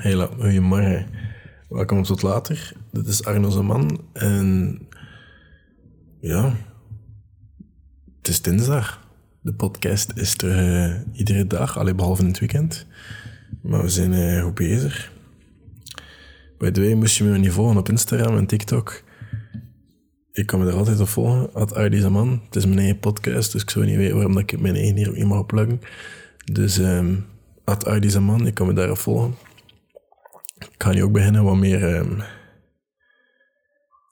Hele goedemorgen. Welkom tot later. Dit is Arno Zeman en ja, het is dinsdag. De podcast is er uh, iedere dag, alleen behalve in het weekend. Maar we zijn uh, goed bezig. Bij de way moest je me niet volgen op Instagram en TikTok. Ik kan me er altijd op volgen, at. Het is mijn eigen podcast, dus ik zou niet weten waarom ik mijn eigen hier ook niet mag pluggen. Dus um, at ik kan me daarop volgen. Ga nu ook beginnen wat meer... Um,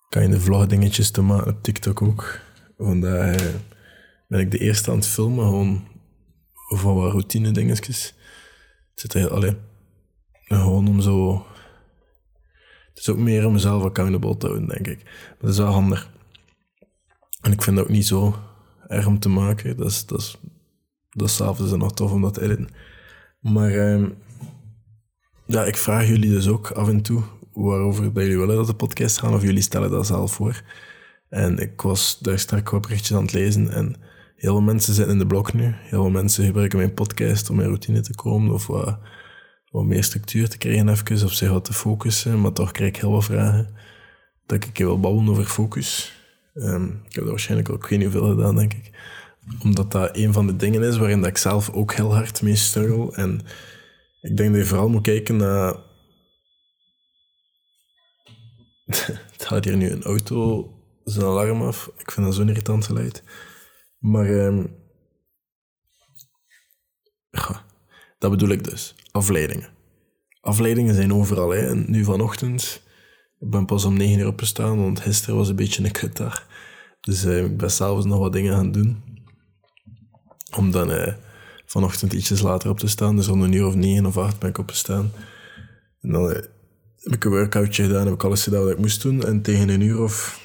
kan je de vlog dingetjes te maken op TikTok ook. Vandaag uh, ben ik de eerste aan het filmen, gewoon van wat routine dingetjes. Het zit er, allee, gewoon om zo het is ook meer om mezelf accountable te houden, denk ik. Dat is wel handig. En ik vind het ook niet zo erg om te maken. Dat is, dat is, dat is zelfs nog tof om dat te editen. Maar uh, ja, ik vraag jullie dus ook af en toe waarover dat jullie willen dat de podcast gaan, of jullie stellen dat zelf voor. En ik was daar straks wat berichtjes aan het lezen en heel veel mensen zitten in de blok nu. Heel veel mensen gebruiken mijn podcast om in routine te komen of wat meer structuur te krijgen even, of zich wat te focussen, maar toch krijg ik heel wat vragen. Dat ik wil babbelen over focus. Um, ik heb er waarschijnlijk ook geen veel gedaan, denk ik. Omdat dat een van de dingen is waarin dat ik zelf ook heel hard mee struggle. En ik denk dat je vooral moet kijken naar... het gaat hier nu een auto zijn alarm af. Ik vind dat zo'n irritant geluid. Maar... Um... Dat bedoel ik dus. Afleidingen. Afleidingen zijn overal. Hè. En nu vanochtend, ik ben pas om negen uur opgestaan, want gisteren was een beetje een kutdag. Dus uh, ik ben s'avonds nog wat dingen gaan doen. Om dan uh, vanochtend ietsjes later op te staan. Dus om een uur of negen of acht ben ik opgestaan. En dan uh, heb ik een workoutje gedaan, heb ik alles gedaan wat ik moest doen. En tegen een uur of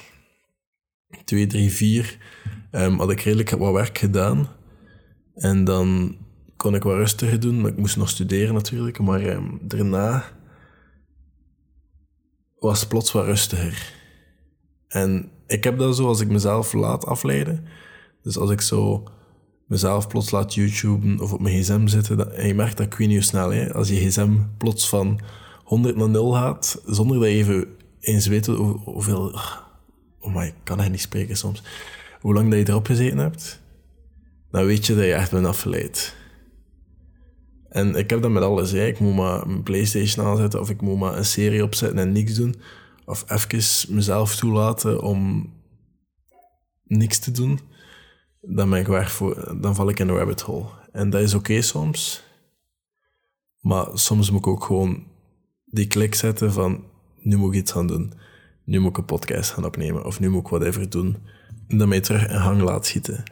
twee, drie, vier um, had ik redelijk wat werk gedaan. En dan kon ik wat rustiger doen, ik moest nog studeren natuurlijk. Maar eh, daarna was plots wat rustiger. En ik heb dat zo als ik mezelf laat afleiden. Dus als ik zo mezelf plots laat YouTuben of op mijn gsm zitten, dat, en je merkt dat ik weet niet snel, hè, als je gsm plots van 100 naar 0 gaat, zonder dat je even eens weet hoe, hoeveel... Oh my, ik kan hij niet spreken soms. Hoe lang dat je erop gezeten hebt, dan weet je dat je echt bent afgeleid. En ik heb dat met alles. Ik moet maar mijn PlayStation aanzetten of ik moet maar een serie opzetten en niks doen. Of even mezelf toelaten om niks te doen. Dan, ben ik waar voor, dan val ik in een rabbit hole. En dat is oké soms. Maar soms moet ik ook gewoon die klik zetten van nu moet ik iets gaan doen. Nu moet ik een podcast gaan opnemen. Of nu moet ik whatever doen. En dat mij terug in hang laat schieten.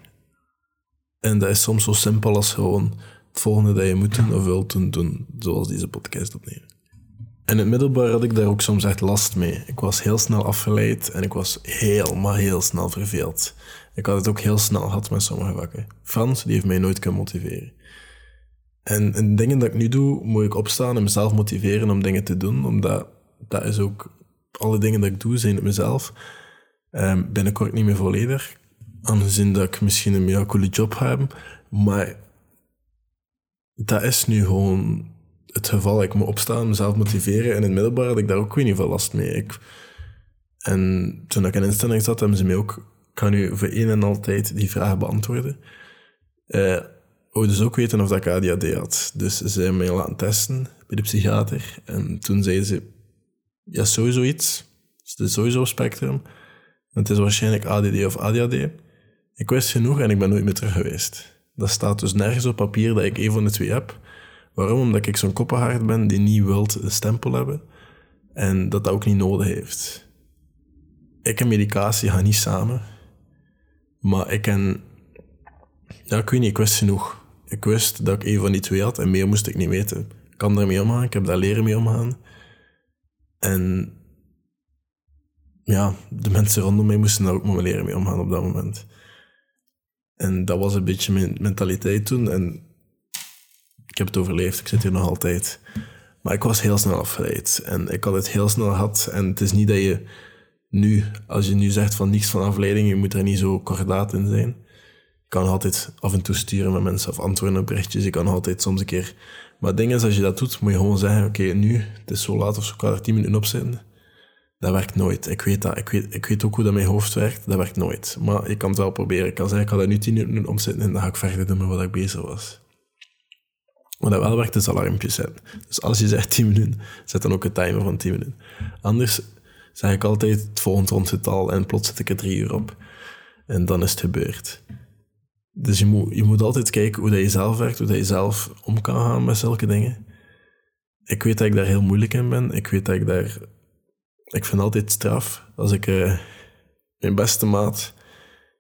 En dat is soms zo simpel als gewoon het volgende dat je moet of wilt doen, doen, zoals deze podcast opnemen. In het middelbaar had ik daar ook soms echt last mee. Ik was heel snel afgeleid en ik was heel, maar heel snel verveeld. Ik had het ook heel snel gehad met sommige vakken. Frans, die heeft mij nooit kunnen motiveren. En in dingen dat ik nu doe, moet ik opstaan en mezelf motiveren om dingen te doen, omdat dat is ook... Alle dingen dat ik doe, zijn het mezelf. Um, binnenkort niet meer volledig. Aangezien dat ik misschien een meer coole job heb. Maar dat is nu gewoon het geval. Ik moet opstaan, mezelf motiveren. En in het middelbaar had ik daar ook niet veel last mee. Ik, en toen ik in instelling zat, hebben ze mij ook... Kan nu voor één en altijd die vraag beantwoorden. Uh, dus ook weten of dat ik ADHD had. Dus ze hebben mij laten testen bij de psychiater. En toen zeiden ze... Ja, sowieso iets. Het is sowieso spectrum. Het is waarschijnlijk ADD of ADHD. Ik wist genoeg en ik ben nooit meer terug geweest. Dat staat dus nergens op papier dat ik een van de twee heb. Waarom? Omdat ik zo'n koppenhard ben die niet wilt een stempel hebben. En dat dat ook niet nodig heeft. Ik en medicatie gaan niet samen. Maar ik en... Ja, ik weet niet, ik wist genoeg. Ik wist dat ik een van die twee had en meer moest ik niet weten. Ik kan ermee omgaan, ik heb daar leren mee omgaan. En ja, de mensen rondom mij moesten daar ook mee leren mee omgaan op dat moment. En dat was een beetje mijn mentaliteit toen. En ik heb het overleefd, ik zit hier nog altijd. Maar ik was heel snel afgeleid. En ik had het heel snel gehad. En het is niet dat je nu, als je nu zegt van niets van afleiding, je moet er niet zo kordaat in zijn. Je kan altijd af en toe sturen met mensen of antwoorden op berichtjes. Je kan altijd soms een keer Maar het ding is, als je dat doet, moet je gewoon zeggen, oké, nu, het is zo laat of zo, kan er tien minuten op zitten. Dat werkt nooit. Ik weet dat. Ik weet, ik weet ook hoe dat mijn hoofd werkt. Dat werkt nooit. Maar ik kan het wel proberen. Ik kan zeggen, ik ga daar nu tien minuten op zitten en dan ga ik verder doen met wat ik bezig was. Wat dat wel werkt, is alarmpjes zetten. Dus als je zegt 10 minuten, zet dan ook een timer van 10 minuten. Anders zeg ik altijd het volgende rondgetal en plots zet ik er drie uur op. En dan is het gebeurd. Dus je moet, je moet altijd kijken hoe dat je zelf werkt, hoe dat je zelf om kan gaan met zulke dingen. Ik weet dat ik daar heel moeilijk in ben. Ik weet dat ik daar... Ik vind altijd straf als ik... Uh, mijn beste maat,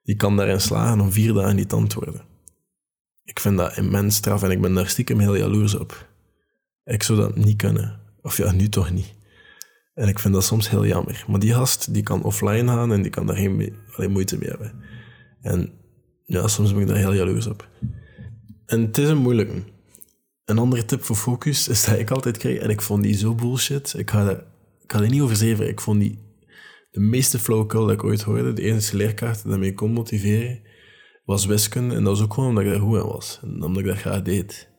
die kan daarin slagen om vier dagen niet te antwoorden. Ik vind dat immens straf en ik ben daar stiekem heel jaloers op. Ik zou dat niet kunnen. Of ja, nu toch niet. En ik vind dat soms heel jammer. Maar die gast, die kan offline gaan en die kan daar geen, alleen moeite mee hebben. En ja, soms ben ik daar heel jaloers op. En het is een moeilijke. Een andere tip voor focus is dat ik altijd krijg, en ik vond die zo bullshit. Ik ga, er, ik er niet over zeven. Ik vond die de meeste flauwekul dat ik ooit hoorde. De enige leerkracht die mij kon motiveren, was wiskunde. En dat was ook gewoon omdat ik daar goed in was. En omdat ik dat graag deed.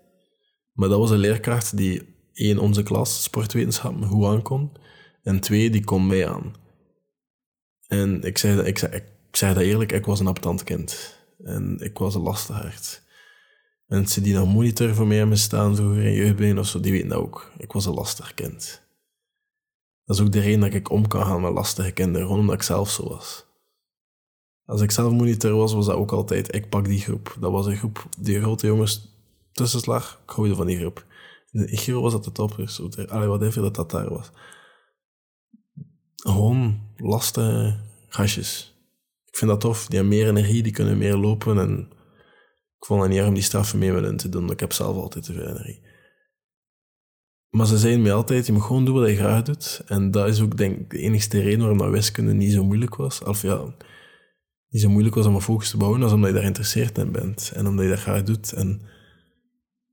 Maar dat was een leerkracht die één, onze klas, sportwetenschappen, goed aankon. En twee, die kon mij aan. En ik zeg, ik, zeg, ik zeg dat eerlijk, ik was een aptant kind. En ik was een lastig Mensen die nog monitor voor mij hebben staan, vroeger in jeugdbeen of zo, die weten dat ook. Ik was een lastig kind. Dat is ook de reden dat ik om kan gaan met lastige kinderen, gewoon omdat ik zelf zo was. Als ik zelf monitor was, was dat ook altijd, ik pak die groep. Dat was een groep die grote jongens tussenslag, ik hoorde van die groep. In de was dat de toppers, allee, wat even dat dat daar was. Gewoon lastige gastjes. Ik vind dat tof, die hebben meer energie, die kunnen meer lopen en ik vond het niet erg om die straffen mee met te doen, ik heb zelf altijd te veel energie. Maar ze zeiden mij altijd, je moet gewoon doen wat je graag doet. En dat is ook denk ik de enige reden waarom dat wiskunde niet zo moeilijk was. Of ja, niet zo moeilijk was om een focus te bouwen, als omdat je daar geïnteresseerd in bent. En omdat je dat graag doet. En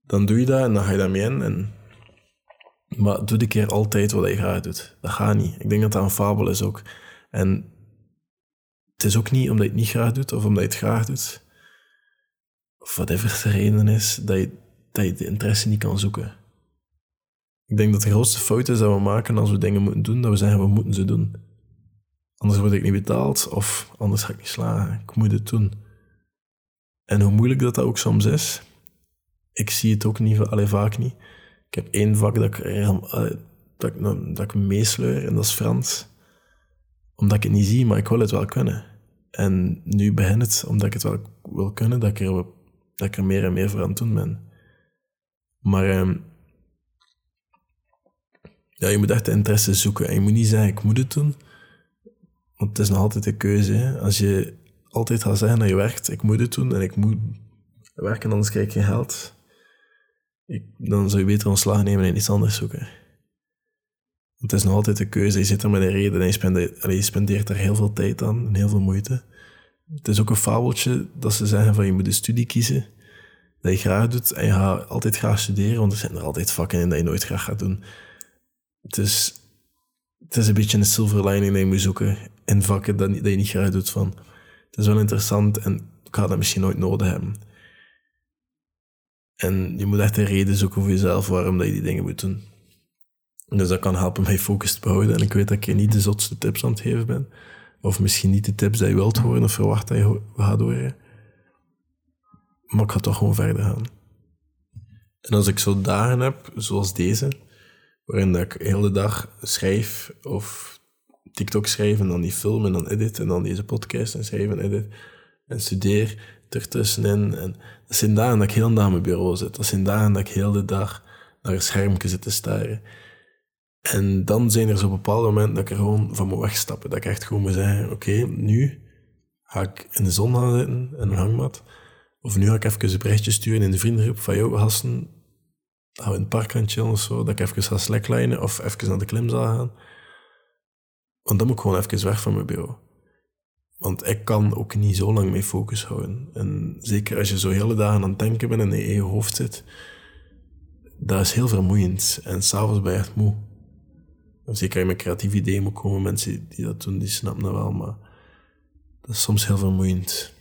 dan doe je dat en dan ga je daarmee in. En... Maar doe de keer altijd wat je graag doet. Dat gaat niet. Ik denk dat dat een fabel is ook. En het is ook niet omdat je het niet graag doet of omdat je het graag doet. Of whatever de reden is, dat je, dat je de interesse niet kan zoeken. Ik denk dat de grootste fout is dat we maken als we dingen moeten doen, dat we zeggen we moeten ze doen. Anders word ik niet betaald of anders ga ik niet slagen. Ik moet het doen. En hoe moeilijk dat, dat ook soms is, ik zie het ook niet, alleen vaak niet. Ik heb één vak dat ik, dat dat meesleur en dat is Frans. Omdat ik het niet zie, maar ik wil het wel kunnen. En nu begint het, omdat ik het wel wil kunnen, dat ik er, dat ik er meer en meer voor aan het doen ben. Maar ehm, ja, je moet echt de interesse zoeken. En je moet niet zeggen, ik moet het doen. Want het is nog altijd een keuze. Als je altijd gaat zeggen dat je werkt, ik moet het doen en ik moet werken, anders krijg je geld. Ik, dan zou je beter ontslag nemen en iets anders zoeken. Want het is nog altijd een keuze. Je zit er met een reden en je spendeert, spendeert er heel veel tijd aan en heel veel moeite. Het is ook een fabeltje dat ze zeggen van je moet een studie kiezen dat je graag doet en je gaat altijd graag studeren, want er zijn er altijd vakken in dat je nooit graag gaat doen. Het is, het is een beetje een silver lining dat je moet zoeken in vakken dat, dat je niet graag doet van. Het is wel interessant en ik ga dat misschien nooit nodig hebben. En je moet echt een reden zoeken voor jezelf waarom dat je die dingen moet doen. Dus dat kan helpen mij focus te behouden. En ik weet dat ik je niet de zotste tips aan het geven ben. Of misschien niet de tips die je wilt horen of verwacht dat je gaat horen. Maar ik ga toch gewoon verder gaan. En als ik zo dagen heb, zoals deze, waarin dat ik de hele dag schrijf of TikTok schrijf en dan die film en dan edit en dan deze podcast en schrijf en edit en studeer ertussenin. En dat zijn dagen dat ik heel de dag mijn bureau zit. Dat zijn dagen dat ik heel de dag naar een schermpje zit te staren. En dan zijn er zo'n bepaalde momenten dat ik er gewoon van moet wegstappen. Dat ik echt gewoon moet zeggen, oké, nu ga ik in de zon gaan zitten, in een hangmat. Of nu ga ik even een berichtje sturen in de vriendengroep van, jou gasten, gaan we in het park gaan chillen of zo. Dat ik even ga slacklijnen of even naar de klimzaal gaan. Want dan moet ik gewoon even weg van mijn bureau. Want ik kan ook niet zo lang mee focus houden. En zeker als je zo hele dagen aan het denken bent en in je hoofd zit, dat is heel vermoeiend. En s'avonds ben je echt moe. Zeker als je met creatieve ideeën moet komen, mensen die dat doen, die snappen dat wel, maar dat is soms heel vermoeiend.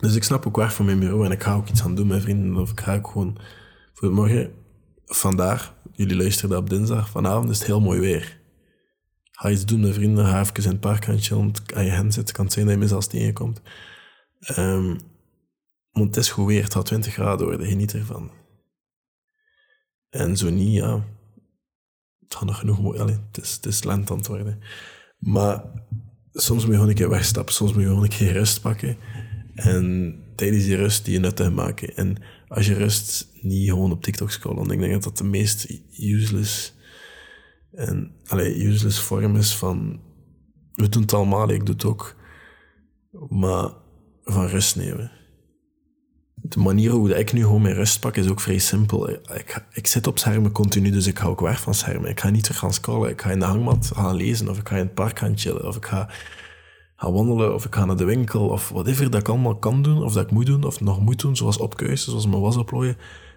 Dus ik snap ook weg van mijn bureau en ik ga ook iets aan doen met vrienden, of ik ga ook gewoon Voor morgen, vandaag, jullie luisteren op dinsdag, vanavond is het heel mooi weer. Ga iets doen met vrienden, ga even in het park aan je hen zitten, kan het zijn dat je me zelfs tegenkomt. Um, want het is goed weer, het gaat 20 graden worden, geniet ervan. En zo niet, ja, het gaat nog genoeg Allee, het, is, het is lent aan het worden. Maar soms moet je gewoon een keer wegstappen, soms moet je gewoon een keer rust pakken. En tijdens die rust die je nuttig maken. En als je rust niet gewoon op TikTok scrollen, ik denk dat dat de meest useless en allee, useless vorm is van we doen het allemaal, ik doe het ook, maar van rust nemen. De manier hoe ik nu gewoon mijn rust pak is ook vrij simpel. Ik, ik zit op schermen continu, dus ik ga ook weg van schermen. Ik ga niet terug gaan scrollen. Ik ga in de hangmat gaan lezen, of ik ga in het park gaan chillen, of ik ga ga wandelen of ik ga naar de winkel of whatever dat ik allemaal kan doen of dat ik moet doen of nog moet doen, zoals opkuisen, zoals mijn was oplooien.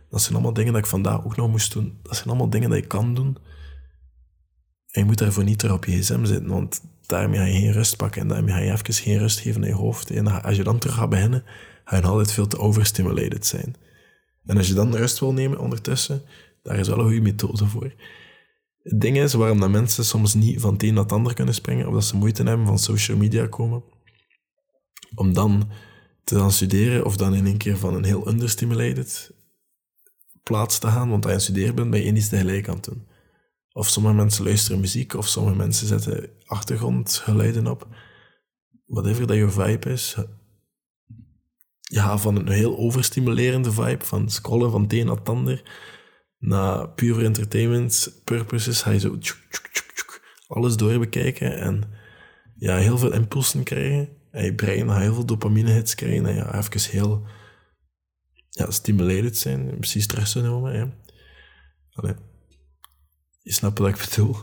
Dat zijn allemaal dingen dat ik vandaag ook nog moest doen. Dat zijn allemaal dingen dat ik kan doen. Je moet daarvoor niet terug op je gsm zitten, want daarmee ga je geen rust pakken en daarmee ga je even geen rust geven in je hoofd. En als je dan terug gaat beginnen, ga je altijd veel te overstimulated zijn. En als je dan rust wil nemen ondertussen, daar is wel een goede methode voor. Het ding is waarom dat mensen soms niet van het een naar het ander kunnen springen, of dat ze moeite hebben van social media komen, om dan te gaan studeren of dan in een keer van een heel understimulated plaats te gaan, want als je aan studeren bent, ben je iets tegelijk aan het doen. Of sommige mensen luisteren muziek, of sommige mensen zetten achtergrondgeluiden op. Whatever dat je vibe is. Ja, van een heel overstimulerende vibe, van scrollen van het een naar het ander, na pure entertainment purposes ga je zo alles doorbekijken en ja, heel veel impulsen krijgen. En je brein heel veel dopamine hits krijgen en ja, even heel ja, zijn, precies stress te noemen. Ja. Allee, je snapt wat ik bedoel.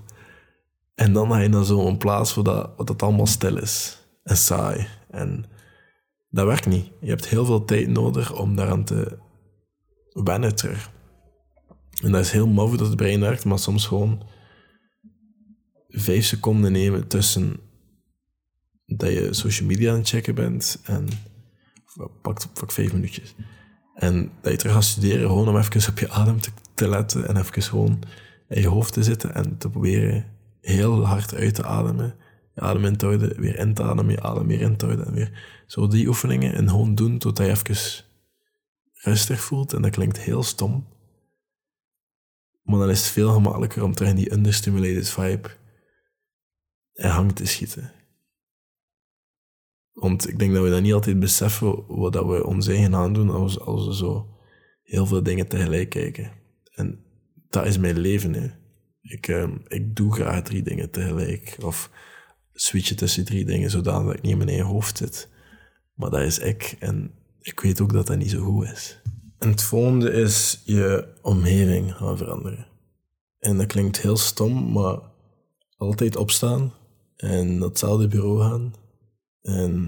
En dan ga je naar zo'n plaats waar dat, dat allemaal stil is en saai. En dat werkt niet. Je hebt heel veel tijd nodig om daaraan te wennen terug. En dat is heel maf dat het brein werkt, maar soms gewoon vijf seconden nemen tussen dat je social media aan het checken bent en pak, pak vijf minuutjes. En dat je terug gaat studeren, gewoon om even op je adem te, te letten en even gewoon in je hoofd te zitten en te proberen heel hard uit te ademen. Je adem in te houden, weer in te ademen, je adem weer in te houden en weer zo die oefeningen en gewoon doen totdat je even rustig voelt. En dat klinkt heel stom, maar dan is het veel gemakkelijker om terug in die understimulated vibe en hang te schieten. Want ik denk dat we dat niet altijd beseffen wat dat we ons eigen aandoen als, als we zo heel veel dingen tegelijk kijken. En dat is mijn leven. Hè. Ik, uh, ik doe graag drie dingen tegelijk. Of switchen tussen drie dingen, zodat ik niet in mijn hoofd zit. Maar dat is ik. En ik weet ook dat dat niet zo goed is. En het volgende is je omgeving gaan veranderen. En dat klinkt heel stom, maar altijd opstaan en naar hetzelfde bureau gaan en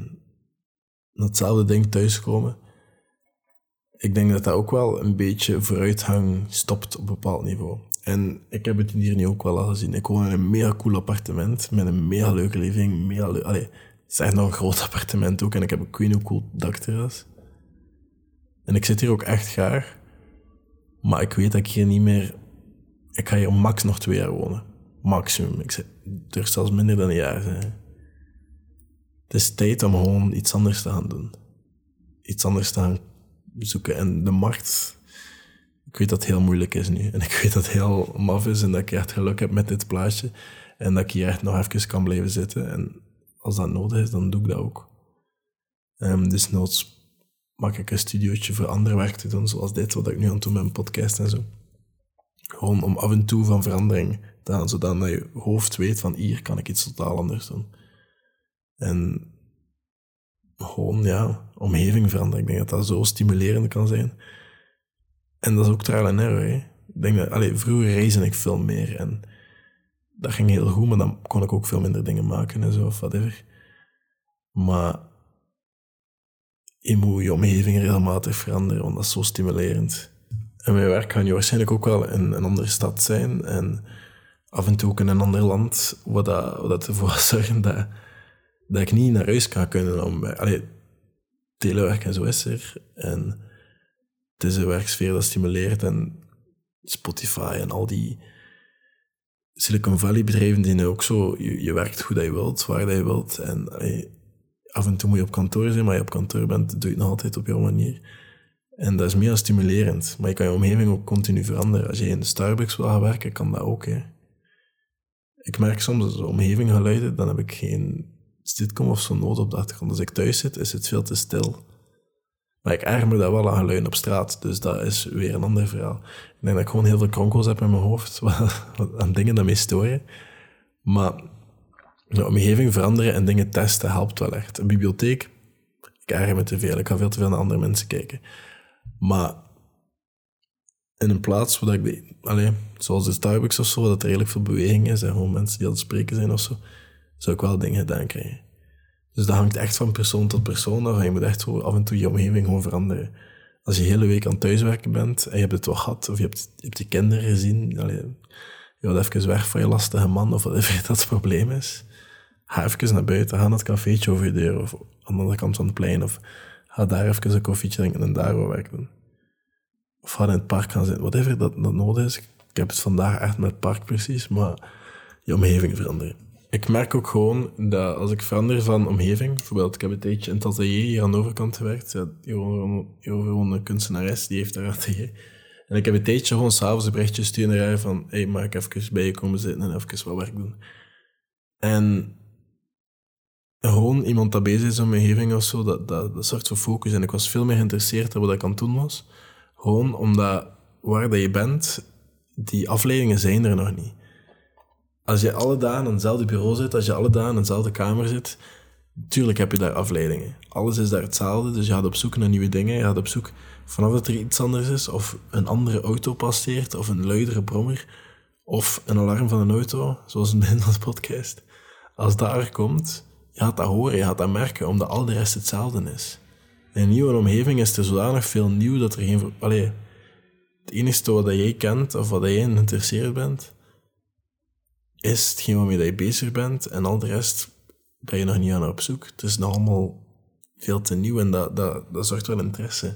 naar hetzelfde ding thuiskomen. Ik denk dat dat ook wel een beetje vooruitgang stopt op een bepaald niveau. En ik heb het hier nu ook wel al gezien. Ik woon in een mega cool appartement met een mega leuke living. Mega leuk. Allee, het is echt nog een groot appartement ook en ik heb een queen cool dakterras. En ik zit hier ook echt graag. Maar ik weet dat ik hier niet meer... Ik ga hier max nog twee jaar wonen. Maximum. Ik durf zelfs minder dan een jaar. Het is tijd om gewoon iets anders te gaan doen. Iets anders te gaan zoeken. En de markt... Ik weet dat het heel moeilijk is nu. En ik weet dat het heel maf is en dat ik echt geluk heb met dit plaatje. En dat ik hier echt nog even kan blijven zitten. En als dat nodig is, dan doe ik dat ook. Um, dus noods maak ik een studiootje voor andere werk te doen, zoals dit, wat ik nu aan het doen mijn podcast en zo. Gewoon om af en toe van verandering te gaan, zodat je hoofd weet van hier kan ik iets totaal anders doen. En gewoon, ja, omgeving veranderen. Ik denk dat dat zo stimulerend kan zijn. En dat is ook trial and. Hè. Ik denk dat, allee, vroeger reisde ik veel meer en dat ging heel goed, maar dan kon ik ook veel minder dingen maken en zo, of whatever. Maar je moet je omgeving regelmatig veranderen, want dat is zo stimulerend. En mijn werk kan je waarschijnlijk ook wel in een andere stad zijn en af en toe ook in een ander land, wat, dat, wat ervoor zorgt dat, dat ik niet naar huis kan kunnen. Om, allee, telewerk en zo is er. En het is een werksfeer dat stimuleert en Spotify en al die Silicon Valley bedrijven die ook zo, je, je werkt goed dat je wilt, waar dat je wilt en af en toe moet je op kantoor zijn, maar je op kantoor bent, doe je het nog altijd op jouw manier. En dat is meer stimulerend. Maar je kan je omgeving ook continu veranderen. Als je in de Starbucks wil gaan werken, kan dat ook. Hè. Ik merk soms als omgeving geluiden, dan heb ik geen sitcom of zo nodig op. Als ik thuis zit, is het veel te stil. Maar ik erger me daar wel aan geluiden op straat. Dus dat is weer een ander verhaal. Ik denk dat ik gewoon heel veel kronkels heb in mijn hoofd. aan dingen dat mij storen. Maar de omgeving veranderen en dingen testen helpt wel echt. Een bibliotheek, ik erger me te veel. Ik ga veel te veel naar andere mensen kijken. Maar in een plaats waar ik, zoals de Starbucks of zo, dat er redelijk veel beweging is en gewoon mensen die aan het spreken zijn of zo, zou ik wel dingen gedaan krijgen. Dus dat hangt echt van persoon tot persoon af je moet echt zo af en toe je omgeving gewoon veranderen. Als je de hele week aan thuiswerken bent en je hebt het wel gehad, of je hebt, je kinderen gezien, allez, je wilt even weg van je lastige man of wat dat het probleem is, ga even naar buiten, ga naar het cafeetje over je deur of aan de andere kant van het plein of ga daar even een koffietje drinken en daar wat werk doen. Of ga in het park gaan zitten, whatever dat, dat nodig is. Ik heb het vandaag echt met het park precies, maar je omgeving veranderen. Ik merk ook gewoon dat als ik verander van omgeving, bijvoorbeeld ik heb een tijdje in het hier aan de overkant gewerkt, ja, gewoon een kunstenares, die heeft daar atelier. En ik heb een tijdje gewoon s'avonds een berichtje sturen naar haar van, hey, mag ik even bij je komen zitten en even wat werk doen? En gewoon iemand dat bezig is mijn omgeving of zo, dat, dat, dat zorgt voor focus. En ik was veel meer geïnteresseerd in wat ik aan het doen was. Gewoon omdat waar dat je bent, die afleidingen zijn er nog niet. Als je alle dagen aan hetzelfde bureau zit, als je alle dagen in dezelfde kamer zit, tuurlijk heb je daar afleidingen. Alles is daar hetzelfde, dus je gaat op zoek naar nieuwe dingen. Je gaat op zoek vanaf dat er iets anders is, of een andere auto passeert, of een luidere brommer, of een alarm van een auto, zoals in de podcast. Als daar komt, je gaat dat horen, je gaat dat merken, omdat al de rest hetzelfde is. In een nieuwe omgeving is er zodanig veel nieuw dat er geen... Allee, het enige wat jij kent of wat jij geïnteresseerd bent, is hetgeen waarmee je bezig bent en al de rest ben je nog niet aan op zoek. Het is nog allemaal veel te nieuw en dat, dat, dat zorgt wel interesse.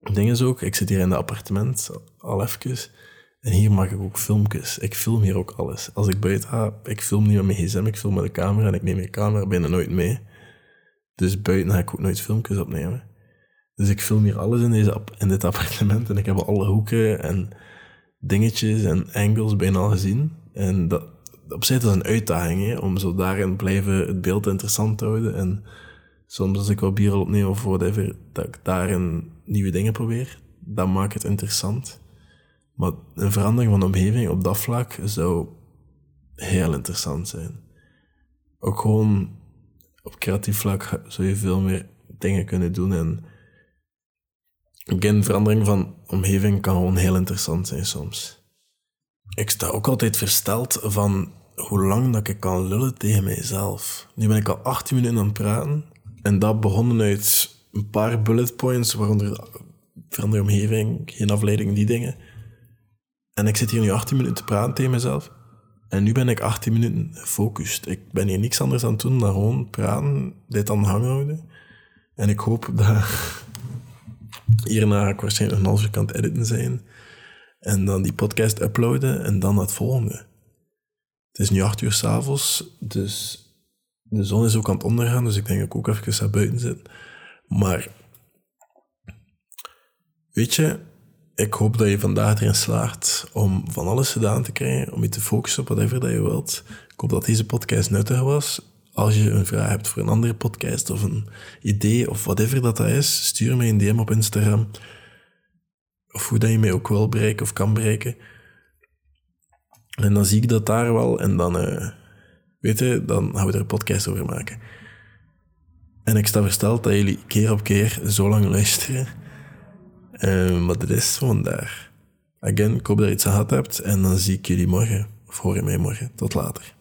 Het ding is ook, ik zit hier in het appartement al even en hier maak ik ook filmpjes. Ik film hier ook alles. Als ik buiten ga, ik film niet met mijn gsm, ik film met de camera en ik neem mijn camera bijna nooit mee. Dus buiten ga ik ook nooit filmpjes opnemen. Dus ik film hier alles in, deze, in dit appartement en ik heb alle hoeken en dingetjes en angles bijna al gezien. En dat, op zich is een uitdaging, om zo daarin blijven het beeld interessant te houden. En soms als ik wat bier opneem of whatever, dat ik daarin nieuwe dingen probeer. Dat maakt het interessant. Maar een verandering van de omgeving op dat vlak zou heel interessant zijn. Ook gewoon op creatief vlak zou je veel meer dingen kunnen doen. En een verandering van omgeving kan gewoon heel interessant zijn soms. Ik sta ook altijd versteld van hoe lang dat ik kan lullen tegen mijzelf. Nu ben ik al 18 minuten aan het praten. En dat begonnen uit een paar bullet points, waaronder verandering omgeving, geen afleiding, die dingen. En ik zit hier nu 18 minuten te praten tegen mezelf. En nu ben ik 18 minuten gefocust. Ik ben hier niks anders aan het doen dan gewoon praten, dit aan de gang houden. En ik hoop dat hierna ga ik waarschijnlijk een half uur aan editen zijn. En dan die podcast uploaden en dan het volgende. Het is nu 8 uur s'avonds, dus de zon is ook aan het ondergaan, dus ik denk dat ik ook even naar buiten zit. Maar weet je, ik hoop dat je vandaag erin slaagt om van alles gedaan te krijgen, om je te focussen op whatever dat je wilt. Ik hoop dat deze podcast nuttig was. Als je een vraag hebt voor een andere podcast of een idee of whatever dat, dat is, stuur me een DM op Instagram. Of hoe dat je mij ook wil bereiken of kan bereiken. En dan zie ik dat daar wel en dan, uh, weet je, dan gaan we er een podcast over maken. En ik sta versteld dat jullie keer op keer zo lang luisteren. Uh, maar dat is gewoon. Again, ik hoop dat je iets aan gehad hebt en dan zie ik jullie morgen. Of hoor je mij morgen. Tot later.